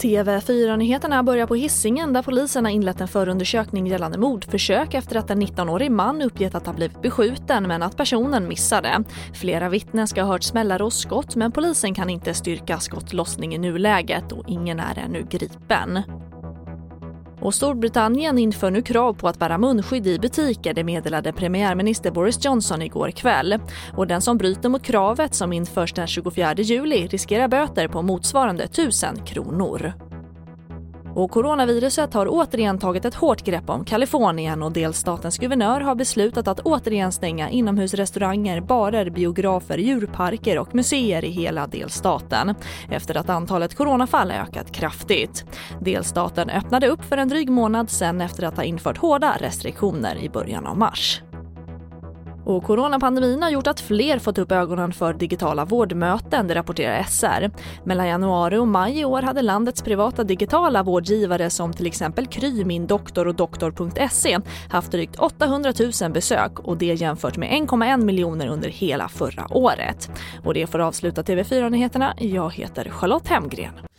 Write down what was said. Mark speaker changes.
Speaker 1: TV4-nyheterna börjar på hissingen där polisen har inlett en förundersökning gällande mordförsök efter att en 19-årig man uppgett att han blivit beskjuten men att personen missade. Flera vittnen ska ha hört smällar och skott men polisen kan inte styrka skottlossning i nuläget och ingen är ännu gripen. Och Storbritannien inför nu krav på att bära munskydd i butiker, det meddelade premiärminister Boris Johnson igår kväll. Och den som bryter mot kravet som införs den 24 juli riskerar böter på motsvarande 1000 kronor. Och coronaviruset har återigen tagit ett hårt grepp om Kalifornien och delstatens guvernör har beslutat att återigen stänga inomhusrestauranger, barer, biografer, djurparker och museer i hela delstaten efter att antalet coronafall ökat kraftigt. Delstaten öppnade upp för en dryg månad sen efter att ha infört hårda restriktioner i början av mars. Och coronapandemin har gjort att fler fått upp ögonen för digitala vårdmöten, det rapporterar SR. Mellan januari och maj i år hade landets privata digitala vårdgivare som till exempel Kry, Min doktor och doktor.se haft drygt 800 000 besök och det jämfört med 1,1 miljoner under hela förra året. Och det får avsluta TV4-nyheterna. Jag heter Charlotte Hemgren.